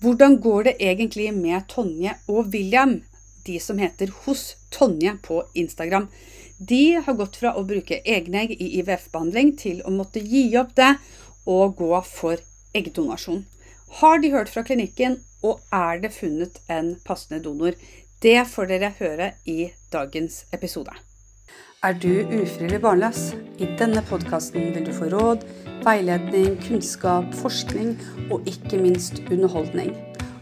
Hvordan går det egentlig med Tonje og William, de som heter Hos Tonje på Instagram? De har gått fra å bruke egenegg i IVF-behandling til å måtte gi opp det og gå for eggdonasjon. Har de hørt fra klinikken, og er det funnet en passende donor? Det får dere høre i dagens episode. Er du ufrivillig barnløs? I denne podkasten vil du få råd veiledning, kunnskap, forskning og ikke minst underholdning.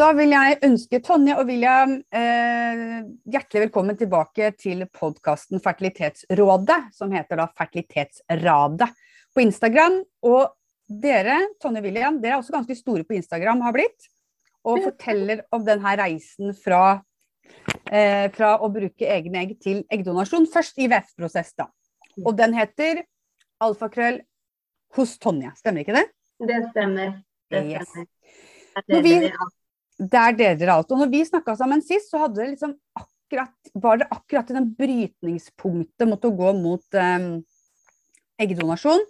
Da vil jeg ønske Tonje og William eh, hjertelig velkommen tilbake til podkasten Fertilitetsrådet, som heter da Fertilitetsradet på Instagram. Og dere, Tonje og William, dere er også ganske store på Instagram, har blitt. Og forteller om denne reisen fra, eh, fra å bruke egne egg til eggdonasjon. Først IVF-prosess, da. Og den heter alfakrøll hos Tonje, stemmer ikke det? Det stemmer. Det stemmer. Yes. Når vi, der deler dere alt. Og når vi snakka sammen sist, så det liksom akkurat, var det akkurat i den brytningspunktet mot å gå mot um, eggdonasjon.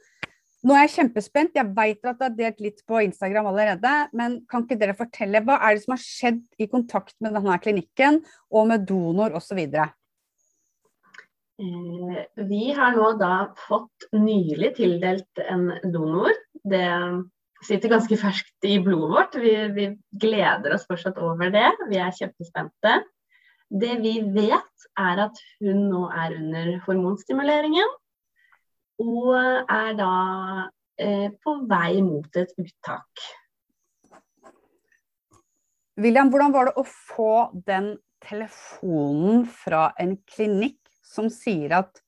Nå er jeg kjempespent. Jeg veit at det er delt litt på Instagram allerede. Men kan ikke dere fortelle, hva er det som har skjedd i kontakt med denne klinikken og med donor osv.? Eh, vi har nå da fått nylig tildelt en donor. Det sitter ganske ferskt i blodet vårt. Vi, vi, gleder oss fortsatt over det. Vi er kjempespente. Det vi vet, er at hun nå er under hormonstimuleringen. Og er da eh, på vei mot et uttak. William, hvordan var det å få den telefonen fra en klinikk som sier at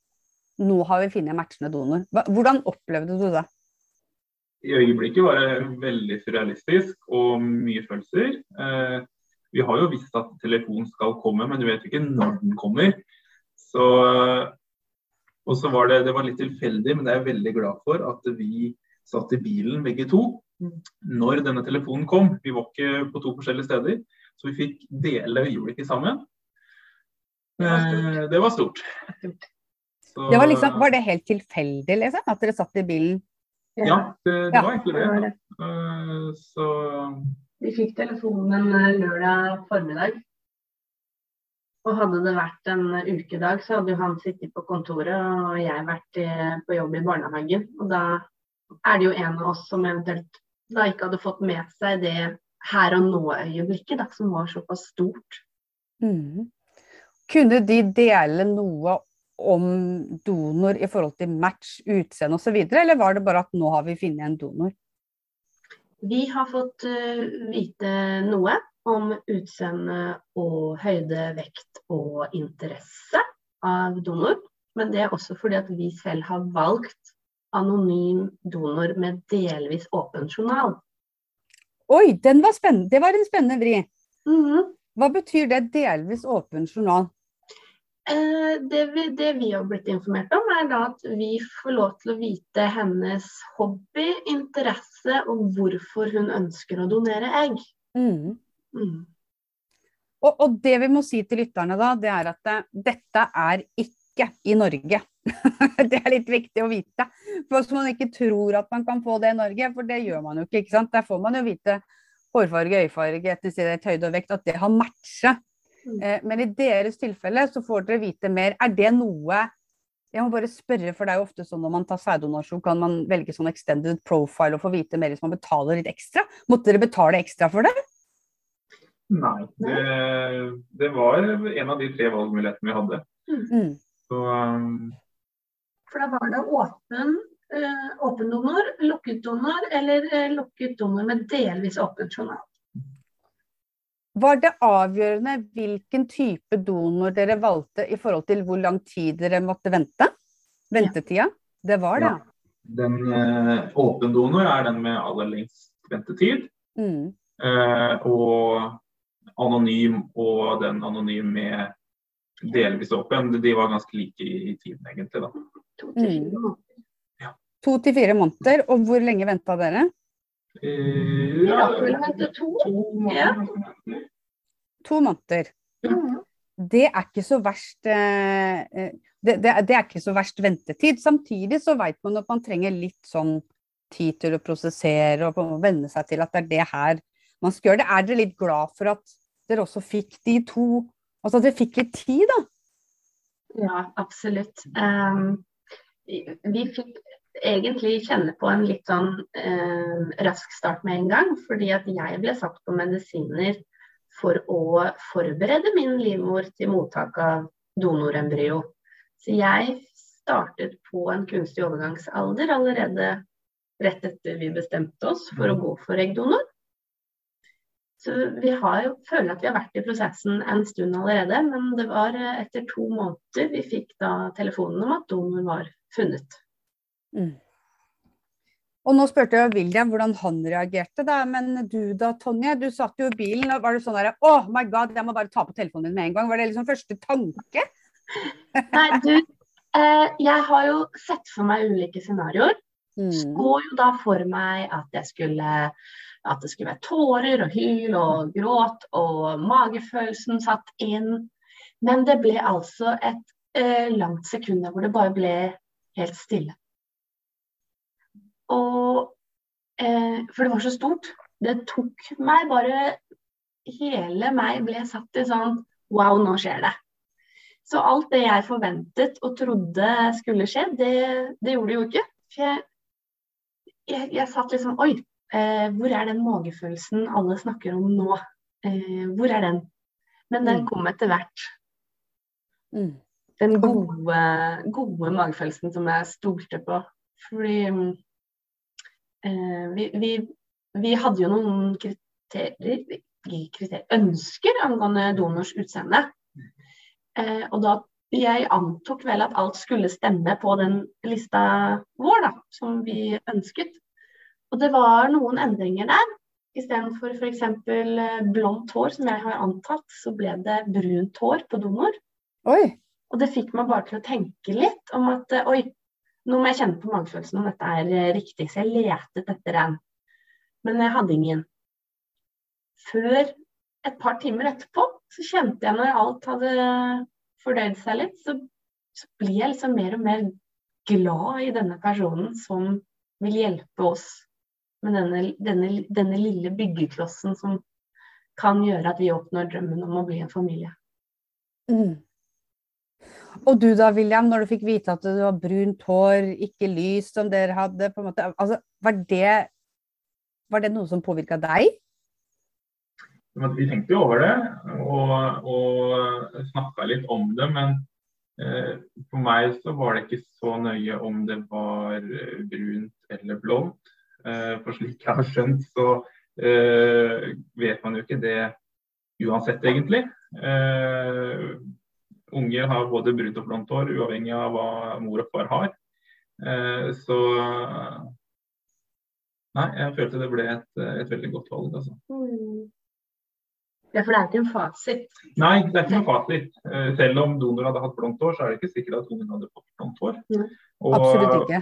nå har vi funnet matchende donor? Hvordan opplevde du det? I øyeblikket var det veldig surrealistisk og mye følelser. Eh, vi har jo visst at telefonen skal komme, men du vet ikke når den kommer. Så, og så var det, det var litt tilfeldig, men det er jeg veldig glad for at vi satt i bilen begge to når denne telefonen kom. Vi var ikke på to forskjellige steder, så vi fikk dele øyeblikket sammen. Det var stort. Eh, så, det var, liksom, var det helt tilfeldig, liksom? At dere satt i bilen ja, det, det ja, var egentlig det. det, det. Uh, så Vi fikk telefonen eh, lørdag formiddag. Og hadde det vært en ukedag, så hadde jo han sittet på kontoret og jeg vært på jobb i barnehagen. Og da er det jo en av oss som eventuelt da ikke hadde fått med seg det her og nå-øyeblikket, som var såpass stort. Mm. Kunne de dele noe om donor i forhold til match, utseende osv., eller var det bare at nå har vi funnet en donor? Vi har fått uh, vite noe om utseende og høyde, vekt og interesse av donor. Men det er også fordi at vi selv har valgt anonym donor med delvis åpen journal. Oi, var det var en spennende vri. Mm -hmm. Hva betyr det delvis åpen journal? Eh, det vi, det vi, har blitt informert om, er da at vi får lov til å vite hennes hobby, interesse og hvorfor hun ønsker å donere egg. Mm. Mm. Og, og, det vi må si til lytterne da, det er at eh, dette er ikke i Norge. det er litt viktig å vite. For så man ikke tror at man kan få det i Norge, for det gjør man jo ikke. ikke sant? Der får man jo vite hårfarge, øyefarge, etnisitet, høyde og vekt, at det har matcha. Mm. Eh, men i deres tilfelle så får dere vite mer. Er det noe Jeg må bare spørre, for det er jo ofte sånn når man tar sæddonasjon, kan man velge sånn extended profile og få vite mer hvis man betaler litt ekstra. Måtte dere betale ekstra for det? Nei, det, det var en av de tre valgmulighetene vi hadde. Mm. Så, um... For da var det åpen, uh, åpen donor, lukket donor eller uh, lukket donor med delvis åpen journal. Var det avgjørende hvilken type donor dere valgte i forhold til hvor lang tid dere måtte vente? Ventetida? Det var det. Ja. Den uh, åpen donor er den med aller lengst ventetid. Mm. Eh, og anonym og den anonym med delvis åpen, de var ganske like i, i tiden, egentlig. da. To til fire Mm. måneder. To til fire måneder. Og hvor lenge venta dere? Eh, å vente to. to måneder. To måneder. Det er ikke så verst eh, eh, det, det, det er ikke så verst ventetid. Samtidig så veit man at man trenger litt sånn tid til å prosessere og venne seg til at det er det her man skal gjøre det. Er dere litt glad for at dere også fikk de to Altså at dere fikk litt tid, da? Ja, absolutt. Um, vi, vi fikk egentlig kjenne på en litt sånn um, rask start med en gang. Fordi at jeg ble satt på medisiner for å forberede min livmor til mottak av donorembryo. Så jeg startet på en kunstig overgangsalder allerede rett etter vi bestemte oss for å gå for eggdonor. Så vi har føler at vi har vært i prosessen en stund allerede, men det var eh, etter to måneder vi fikk da telefonen om at donor var funnet. Mm. Og nå spurte jeg William hvordan han reagerte, da. Men du da, Tonje. Du satt jo i bilen og var det sånn derre Oh my god, jeg må bare ta på telefonen din med en gang. Var det liksom første tanke? Nei, du, eh, jeg har jo sett for meg ulike scenarioer. Mm. Så jo da for meg at jeg skulle at det skulle være tårer og hyl og gråt, og magefølelsen satt inn. Men det ble altså et eh, langt sekund hvor det bare ble helt stille. Og eh, For det var så stort. Det tok meg bare Hele meg ble satt i sånn Wow, nå skjer det. Så alt det jeg forventet og trodde skulle skje, det, det gjorde det jo ikke. For jeg, jeg, jeg satt liksom Oi, eh, hvor er den magefølelsen alle snakker om nå? Eh, hvor er den? Men den Mm. kom etter hvert. Mm. Den gode, gode magefølelsen som jeg stolte på. Fordi eh, vi, vi, vi hadde jo noen kriterier, kriterier ønsker angående donors utseende. Eh, og da jeg antok vel at alt skulle stemme på den lista vår, da, som vi ønsket. Og det var noen endringer der. Istedenfor f.eks. blondt hår, som jeg har antatt, så ble det brunt hår på donor. Oi. Og det fikk meg bare til å tenke litt om at eh, oi, nå må jeg kjenne på magefølelsen om dette er eh, riktig. Så jeg letet etter en. Men jeg hadde ingen. Før et par timer etterpå så kjente jeg når alt hadde fordøyd seg litt, så, så blir jeg liksom mer og mer glad i denne personen som vil hjelpe oss med denne, denne, denne lille byggeklossen som kan gjøre at vi oppnår drømmen om å bli en familie. Mm. Og du da, William, når du fikk vite at du har brunt hår, ikke lys som dere hadde, måte, altså, var, det, var det noe som påvirka deg? Vi tenkte jo over det og, og snakka litt om det, men eh, for meg så var det ikke så nøye om det var eh, brunt eller blondt. Eh, for slik jeg har skjønt, så eh, vet man jo ikke det uansett, egentlig. Eh, unger har både brunt og blondt hår, uavhengig av hva mor og far har. Eh, så Nei, jeg følte det ble et, et veldig godt valg, altså. Ja, for det er ikke en fasit. Nei, det er ikke noen fasit. Eh, Selv om donor hadde hatt blondt hår, så er det ikke sikkert at ungen hadde fått blondt hår. Nei. Og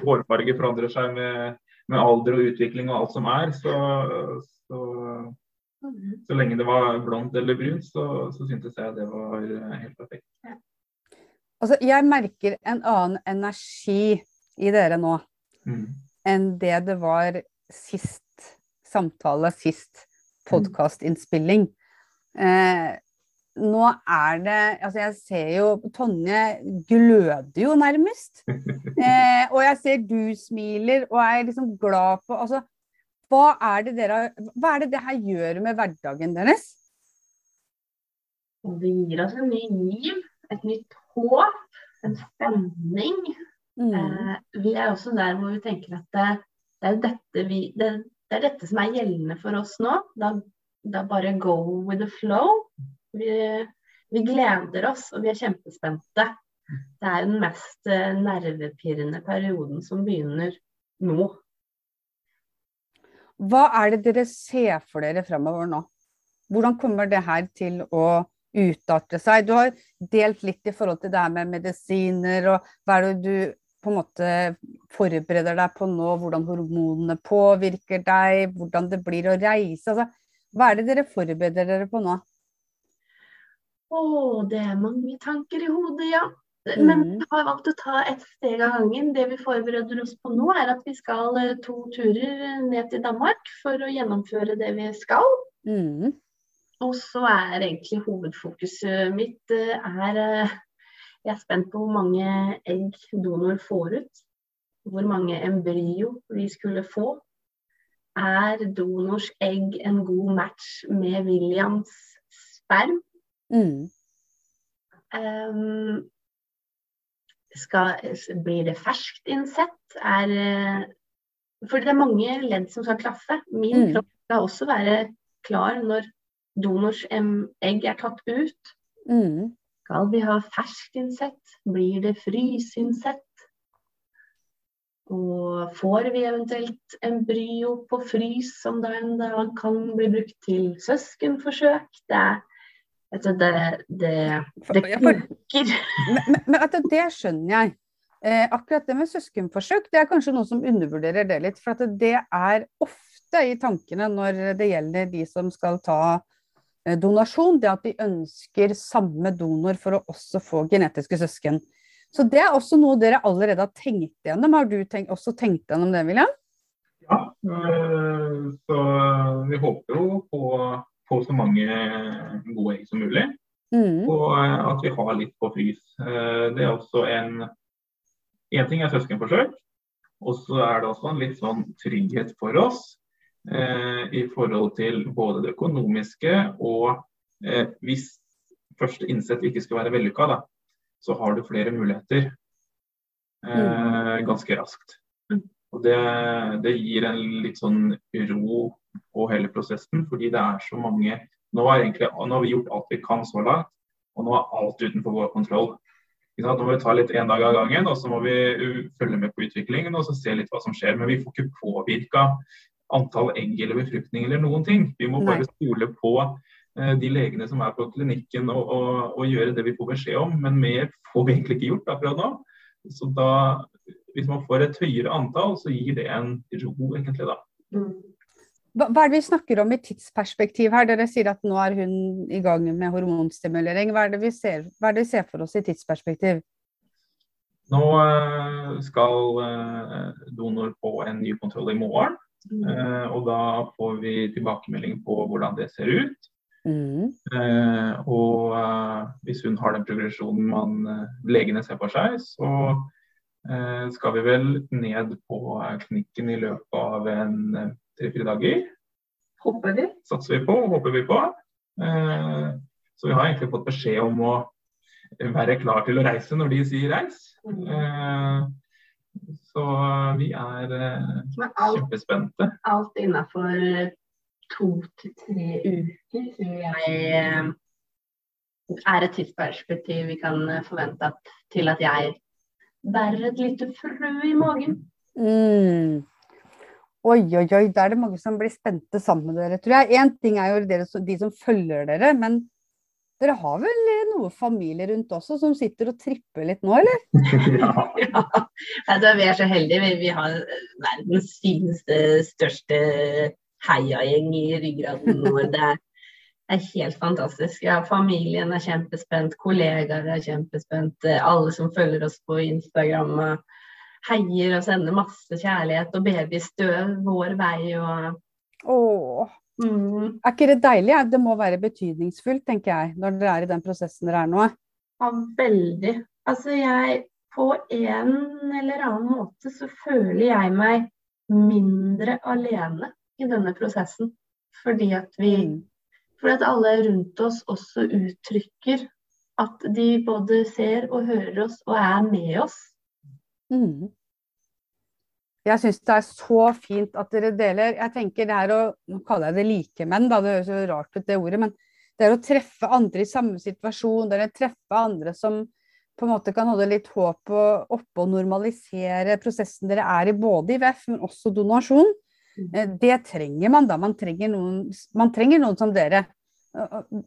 hårfarge forandrer seg med, med alder og utvikling og alt som er. Så, så, så lenge det var blondt eller brunt, så, så syntes jeg det var eh, helt perfekt. Altså, jeg merker en annen energi i dere nå Mm. enn det det var sist samtale, sist podkastinnspilling. Eh, nå er det Altså, jeg ser jo Tonje gløder jo nærmest. Eh, og jeg ser du smiler og er liksom glad på Altså, hva er det dere Hva er det det her gjør med hverdagen deres? Det gir oss en ny giv, et nytt håp, en spenning. Mm. Eh, vi er også der hvor vi tenker at det, det, er, dette vi, det, det er dette som er gjeldende for oss nå. Da, da bare go with the flow. Vi, vi gleder oss, og vi er kjempespente. Det er den mest eh, nervepirrende perioden som begynner nå. Hva er det dere ser for dere fremover nå? Hvordan kommer det her til å utarte seg? Du har delt litt i forhold til det her med medisiner, og hva er det du på en måte forbereder deg på nå? Hvordan hormonene påvirker deg, hvordan det blir å reise? Altså, hva er det dere forbereder dere på nå? Å, det er mange tanker i hodet, ja. Men Mm. vi har valgt å ta ett steg av gangen. Det vi forbereder oss på nå, er at vi skal eh, to turer ned til Danmark for å gjennomføre det vi skal. Mm. Og så er egentlig hovedfokuset mitt eh, er eh, Jeg er spent på hvor mange egg donor får ut. Hvor mange embryo vi skulle få. Er donors egg en god match med Williams sperm? Mm. Ehm, skal, blir det ferskt innsett? Er, eh, for det er mange ledd som skal klaffe. Min Mm. kropp skal også være klar når donors egg er tatt ut. Mm. Skal vi ha ferskt innsett? Blir det fryseinnsett? Og får vi eventuelt embryo på frys som da en dag kan bli brukt til søskenforsøk? Det er vet det, det, det funker. Men, men, men at det skjønner jeg. Eh, akkurat det med søskenforsøk, det er kanskje noen som undervurderer det litt. For at det er ofte i tankene når det gjelder de som skal ta eh, donasjon, det at de ønsker samme donor for å også få genetiske søsken. Så det er også noe dere allerede har tenkt gjennom. Har du tenkt, også tenkt gjennom det, William? Ja, øh, så vi håper jo på, på så mange gode egg som mulig. Mm. Og øh, at vi har litt på frys. Eh, Det er også en Én ting er søskenforsøk, og så er det også en litt sånn trygghet for oss eh, i forhold til både det økonomiske og eh, hvis første innsett ikke skal være vellykka, da, så har du flere muligheter eh, ganske raskt. Og det, det gir en litt sånn ro på hele prosessen, fordi det er så mange Nå, er egentlig, nå har vi gjort alt vi kan så langt, og nå er alt utenfor vår kontroll. Nå må vi ta litt én dag av gangen, og så må vi følge med på utviklingen og så se litt hva som skjer. Men vi får ikke påvirka antall egg eller befruktning eller noen ting. Vi må bare stole på eh, de legene som er på klinikken og, og, og gjøre det vi får beskjed om. Men mer får vi egentlig ikke gjort akkurat nå. Så da, hvis man får et høyere antall, så gir det en ro, egentlig, da. Mm. Hva, hva er det vi snakker om i tidsperspektiv her? Dere sier at nå er hun i gang med hormonstimulering. Hva er det vi ser, er det vi ser for oss i tidsperspektiv? Nå eh, skal eh, donor på en ny kontroll i morgen. Mm. og da får vi tilbakemelding på hvordan det ser ut. Mm. Eh, og eh, hvis hun har den progresjonen man eh, legene ser for seg, så eh, skal vi vel ned på eh, klinikken i løpet av en eh, tre-fire dager. Håper vi. Satser vi på, håper vi på. Eh, så vi har egentlig fått beskjed om å være klar til å reise når de sier reis. Eh, så vi er eh, alt, kjempespente. alt innafor to til tre uker tror jeg eh, er et tidsperspektiv vi kan eh, forvente at, til at jeg bærer et lite frø i magen. Mm. Oi, oi, oi, da er det mange som blir spente sammen med dere, tror jeg. Én ting er jo dere, de som følger dere, men dere har vel noe familie rundt også som sitter og tripper litt nå, eller? ja. Ja, altså, vi er så heldige. Vi, vi har verdens fineste, største heiagjeng i ryggraden vår. Det er, er helt fantastisk. Ja, familien er kjempespent, kollegaer er kjempespent. eh, Alle som følger oss på Instagram heier og sender masse kjærlighet og babystøv vår vei. Og, Åh, mm, er ikke det deilig? Det må være betydningsfullt, tenker jeg, når dere er i den prosessen dere er nå. ja, veldig. Altså jeg På en eller annen måte så føler jeg meg mindre alene i denne prosessen. Fordi at vi Mm. Fordi at alle rundt oss også uttrykker at de både ser og hører oss og er med oss. Mm. Jeg syns det er så fint at dere deler. Jeg tenker det er å Nå kaller jeg det likemenn, da, det høres jo rart ut det ordet. Men det er å treffe andre i samme situasjon. Det er å treffe andre som på en måte kan holde litt håp oppe og normalisere prosessen dere er i, både i VF, men også donasjon. Eh, Det trenger man da. Man trenger noen, man trenger noen som dere.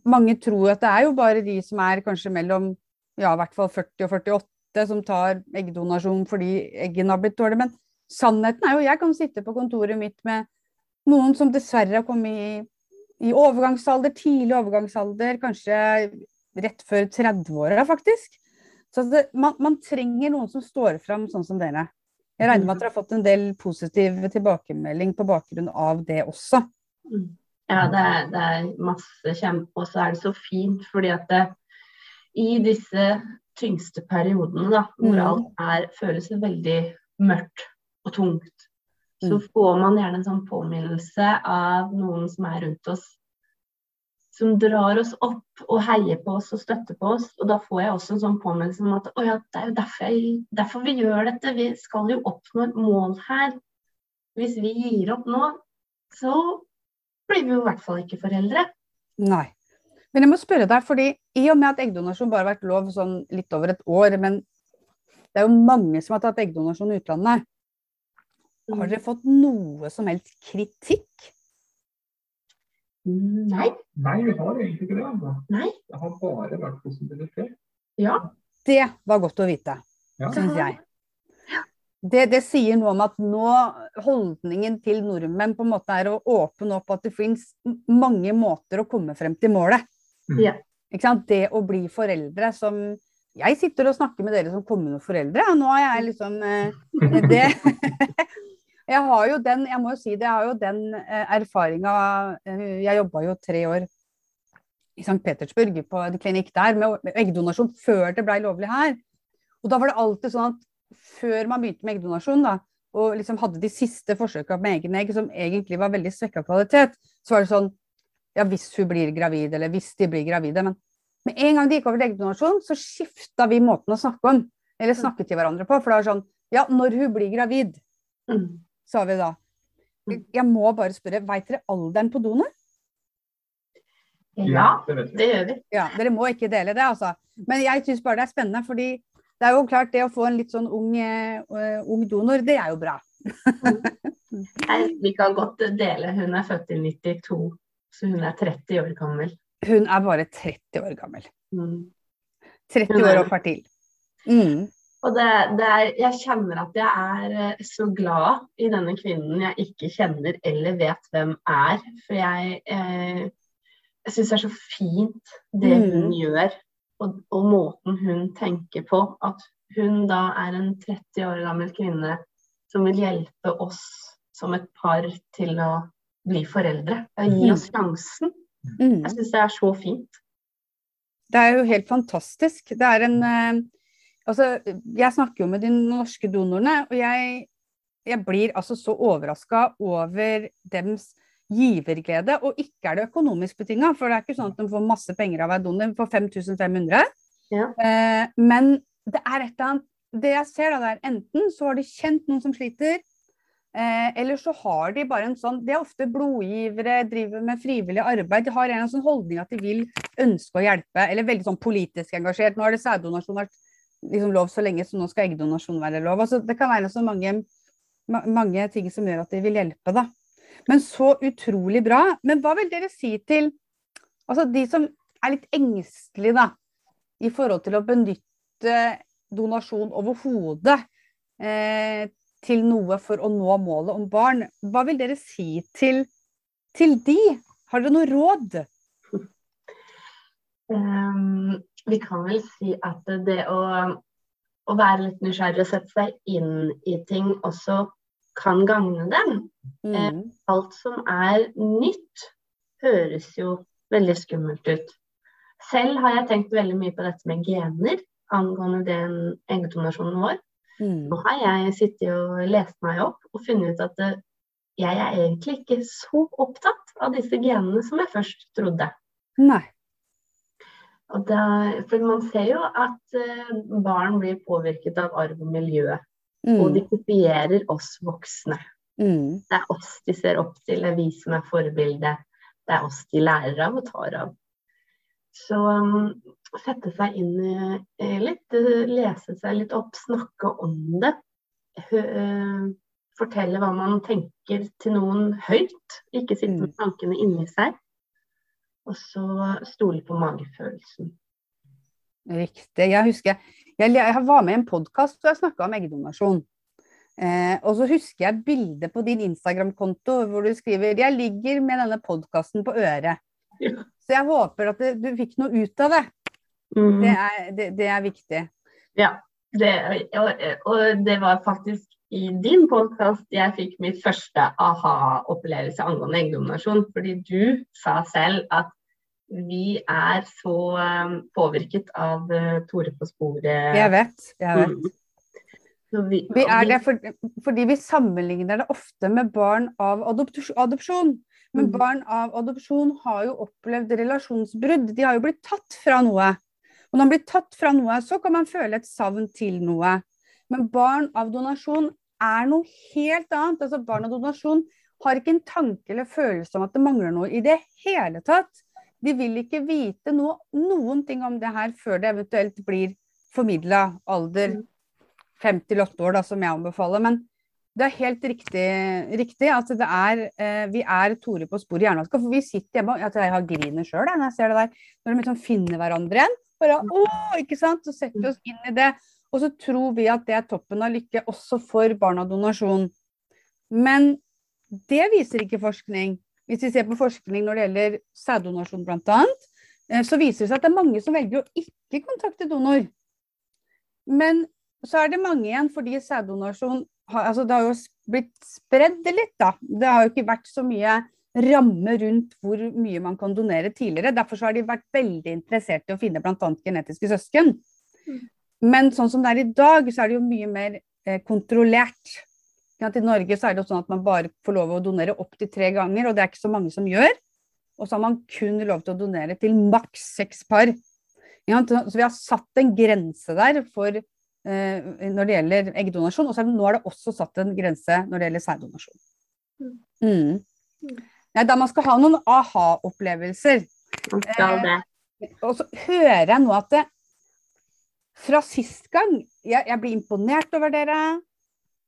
Mange tror at det er jo bare de som er kanskje mellom ja, i hvert fall 40 og 48 som tar eggdonasjon fordi eggene har blitt dårlige. Men sannheten er jo jeg kan sitte på kontoret mitt med noen som dessverre har kommet i, i overgangsalder, tidlig overgangsalder, kanskje rett før 30-åra faktisk. Så det, man, man trenger noen som står fram sånn som dere. Jeg regner med at dere har fått en del positiv tilbakemelding på bakgrunn av det også. Ja, det er, det er masse kjempe, og så er det så fint fordi at det, i disse tyngste periodene, da, hvor Mm. alt er, føles veldig mørkt og tungt, så Mm. får man gjerne en sånn påminnelse av noen som er rundt oss, som drar oss opp og heier på oss og støtter på oss. Og da får jeg også en sånn påminnelse om at å ja, det er jo derfor, jeg, derfor vi gjør dette. Vi skal jo oppnå et mål her. Hvis vi gir opp nå, så blir vi jo i hvert fall ikke foreldre. Nei. Men jeg må spørre deg, fordi i og med at eggdonasjon bare har vært lov sånn litt over et år, men det er jo mange som har tatt eggdonasjon i utlandet. Har dere fått noe som helst kritikk? Mm, Nei. Nei, vi har egentlig ikke det. Altså. Nei. Det har bare vært positivitet. Ja. Det var godt å vite, Ja. syns jeg. Det, det sier noe om at nå holdningen til nordmenn på en måte er å åpne opp at det finnes mange måter å komme frem til målet. Mm. Ja. Ikke sant? Det å bli foreldre som Jeg sitter og snakker med dere som kommende foreldre, og nå er jeg liksom eh, det Jeg har jo den, jeg må jo si det, jeg har jo den eh, erfaringa eh, Jeg jobba jo tre år i St. Petersburg på en klinikk der med eggdonasjon før det blei lovlig her. Og da var det alltid sånn at før man begynte med eggdonasjon, da, og liksom hadde de siste forsøka med egne egg, som egentlig var veldig svekka kvalitet, så var det sånn Ja, hvis hun blir gravid, eller hvis de blir gravide. Men med en gang de gikk over til eggdonasjon, så skifta vi måten å snakke om, eller snakke til hverandre på. For det var sånn Ja, når hun blir gravid, Mm. Sa vi da. Jeg må bare spørre, veit dere alderen på donor? Ja, det gjør vi. Ja, dere må ikke dele det, altså. Men jeg syns bare det er spennende, fordi det er jo klart det å få en litt sånn ung, uh, ung donor, det er jo bra. Nei, vi kan godt dele. Hun er født i 92, så hun er 30 år gammel. Hun er bare 30 år gammel. Mm. 30 Hun er- år og fertil. Mm. Og det, det er, jeg kjenner at jeg er eh, så glad i denne kvinnen jeg ikke kjenner eller vet hvem er. For jeg, eh, jeg syns det er så fint det Mm. hun gjør, og, og måten hun tenker på. At hun da er en 30 år gammel kvinne som vil hjelpe oss som et par til å bli foreldre. Gi oss sjansen. Mm. Jeg syns det er så fint. Det er jo helt fantastisk. Det er en eh, Altså, jeg snakker jo med de norske donorene, og jeg, jeg blir altså så overraska over dems giverglede. Og ikke er det økonomisk betinga, for det er ikke sånn at de får masse penger av hver donor. De får 5500. Ja. Eh, men det er et eller annet Det jeg ser da, det er enten så har de kjent noen som sliter, eh, eller så har de bare en sånn De er ofte blodgivere, driver med frivillig arbeid. De har en sånn holdning at de vil ønske å hjelpe, eller veldig sånn politisk engasjert. Nå har det sæddonasjon vært liksom lov så lenge, så nå skal eggdonasjon være lov. Altså, det kan være så mange, ma mange ting som gjør at de vil hjelpe, da. Men så utrolig bra. Men hva vil dere si til altså de som er litt engstelige, da, i forhold til å benytte donasjon overhodet eh, til noe for å nå målet om barn? Hva vil dere si til, til de? Har dere noe råd? Ehm, vi kan vel si at det å, å være litt nysgjerrig og sette seg inn i ting også kan gagne dem. Mm. Alt som er nytt, høres jo veldig skummelt ut. Selv har jeg tenkt veldig mye på dette med gener angående den eggdonasjonen vår. Mm. Nå har jeg sittet og lest meg opp og funnet ut at eh, jeg er egentlig ikke så opptatt av disse genene som jeg først trodde. Nei. Da, for man ser jo at eh, barn blir påvirket av arv og miljø. Og de Mm. kopierer oss voksne. Mm. Det er oss de ser opp til, det er vi som er forbildet. Det er oss de lærer av og tar av. Så um, sette seg inn i litt, eh, lese seg litt opp, snakke om det. Hø, eh, fortelle hva man tenker til noen høyt. Ikke sitte med Mm. tankene inni seg. Og så stole på magefølelsen. Riktig. Jeg husker jeg, jeg var med i en podkast hvor jeg snakka om eggdonasjon. Eh, og så husker jeg bildet på din Instagram-konto hvor du skriver 'Jeg ligger med denne podkasten på øret'. Ja. Så jeg håper at det, du fikk noe ut av det. Mm. Det er, det, det er viktig. Ja. Det, og, og det var faktisk i din podkast jeg fikk mitt første aha-opplevelse angående eggdonasjon. Fordi du sa selv at vi er så um, påvirket av uh, Tore på sporet. Jeg vet. Jeg vet. Mm. Vi, Vi er det for, fordi vi sammenligner det ofte med barn av adopsjon. Men Mm. barn av adopsjon har jo opplevd relasjonsbrudd. De har jo blitt tatt fra noe. Og når man blir tatt fra noe, så kan man føle et savn til noe. Men barn av donasjon er noe helt annet. Altså Barn av donasjon har ikke en tanke eller følelse om at det mangler noe i det hele tatt. De vil ikke vite noe, noen ting om det her før det eventuelt blir formidla alder Mm. fem til åtte år, da, som jeg anbefaler. Men det er helt riktig, riktig at det er, eh, vi er Tore på sporet i hjernevaska. For vi sitter hjemme og jeg, jeg har griner sjøl når jeg ser det der. Når de liksom finner hverandre igjen. Bare, å, ikke sant? Så setter vi oss inn i det. Og så tror vi at det er toppen av lykke også for barna donasjon. Men det viser ikke forskning. Hvis vi ser på forskning når det gjelder sæddonasjon bl.a., så viser det seg at det er mange som velger å ikke kontakte donor. Men så er det mange igjen fordi sæddonasjon har, altså det har jo blitt spredd litt, da. Det har jo ikke vært så mye ramme rundt hvor mye man kan donere tidligere. Derfor så har de vært veldig interessert i å finne bl.a. genetiske søsken. Mm. Men sånn som det er i dag, så er det jo mye mer eh, kontrollert. I Norge så er det jo sånn at man bare får lov å donere opptil tre ganger, og det er ikke så mange som gjør. Og så har man kun lov til å donere til maks seks par. Så vi har satt en grense der for eh, når det gjelder eggdonasjon, og så er det, nå er det også satt en grense når det gjelder sæddonasjon. Mm. Mm. Nei, da man skal ha noen aha-opplevelser. Eh. Og så hører jeg nå at det, fra sist gang jeg, jeg blir imponert over dere.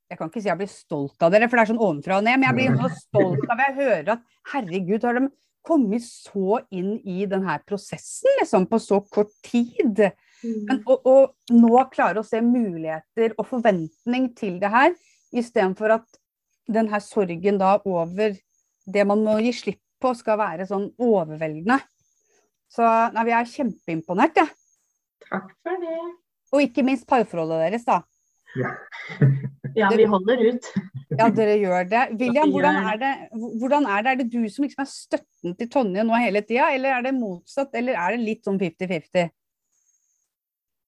Jeg kan ikke si jeg blir stolt av dere, for det er sånn ovenfra og ned. Men jeg blir så stolt av Jeg hører at herregud, har de kommet så inn i denne prosessen liksom, på så kort tid? Men, og, og nå klare å se muligheter og forventning til det her, istedenfor at denne sorgen da over det man må gi slipp på, skal være sånn overveldende. Så nei, vi er kjempeimponert, jeg. Ja. Takk for det. Og ikke minst parforholdet deres, da. Ja, vi holder ut. Ja, dere gjør det. William, hvordan er det? Hvordan er det? Er det du som liksom er støtten til Tonje nå hele tida, eller er det motsatt? Eller er det litt sånn 50-50?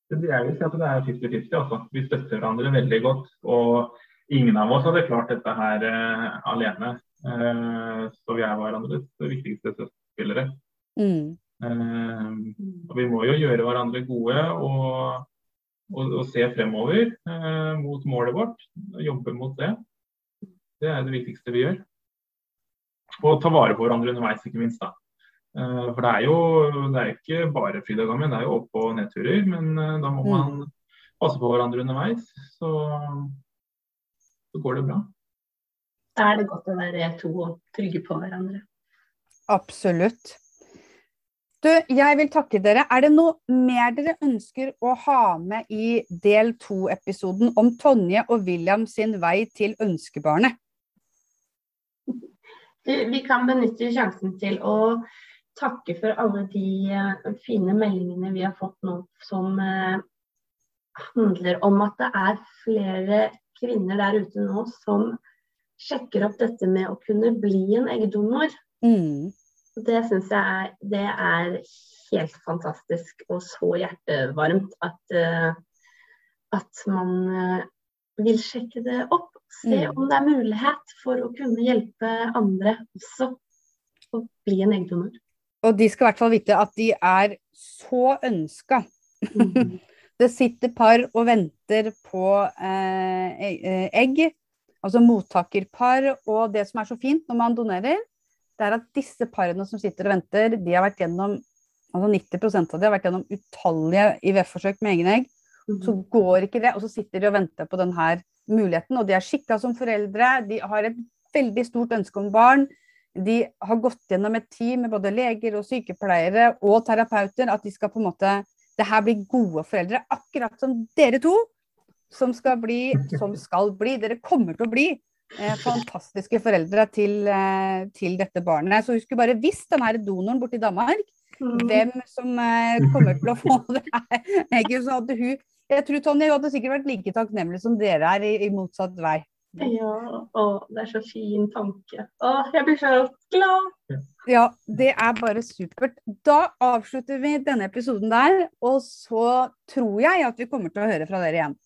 Jeg vil si at det er 50-50. Altså. Vi støtter hverandre veldig godt. Og ingen av oss hadde klart dette her uh, alene. Uh, så vi er hverandres viktigste støttespillere. Mm. Uh, og vi må jo gjøre hverandre gode og, og, og se fremover mot målet vårt. Jobbe mot det. Det er det viktigste vi gjør. Og ta vare på hverandre underveis, ikke minst. da. For det er jo det er ikke bare fryd og gammen, det er jo opp- og nedturer. Men da må man passe på hverandre underveis, så, så går det bra. Da er det godt å være to og trygge på hverandre. Absolutt. Du, jeg vil takke dere. Er det noe mer dere ønsker å ha med i del to-episoden om Tonje og William sin vei til ønskebarnet? Vi kan benytte sjansen til å takke for alle de fine meldingene vi har fått nå som handler om at det er flere kvinner der ute nå som sjekker opp dette med å kunne bli en eggdonor. Mm. Det syns jeg er, det er helt fantastisk og så hjertevarmt at, at man vil sjekke det opp. Se Mm. om det er mulighet for å kunne hjelpe andre også å bli en eggdonor. Og de skal i hvert fall vite at de er så ønska. Mm. Det sitter par og venter på eh, egg, altså mottakerpar. Og det som er så fint når man donerer, det er at disse parene som sitter og venter, de har vært gjennom altså 90% av de har vært gjennom utallige IVF-forsøk med egne egg. Så går ikke det, og så sitter de og venter på denne muligheten, og de er skikka som foreldre. De har et veldig stort ønske om barn. De har gått gjennom et team med både leger og sykepleiere og terapeuter. At de skal på en måte Det her blir gode foreldre. Akkurat som dere to, som skal bli, som skal bli. Dere kommer til å bli fantastiske foreldre til, eh, til, dette barnet. Så hun skulle bare visst her donoren borte i Danmark, mm. hvem som eh, kommer til å få det. Ikke, så hadde hun jeg tror Tonje hadde sikkert vært like takknemlig som dere er, i, i motsatt vei. Ja, å, det er så fin tanke. Å, jeg blir så glad. Ja, det er bare supert. Da avslutter vi denne episoden der, og så tror jeg at vi kommer til å høre fra dere igjen.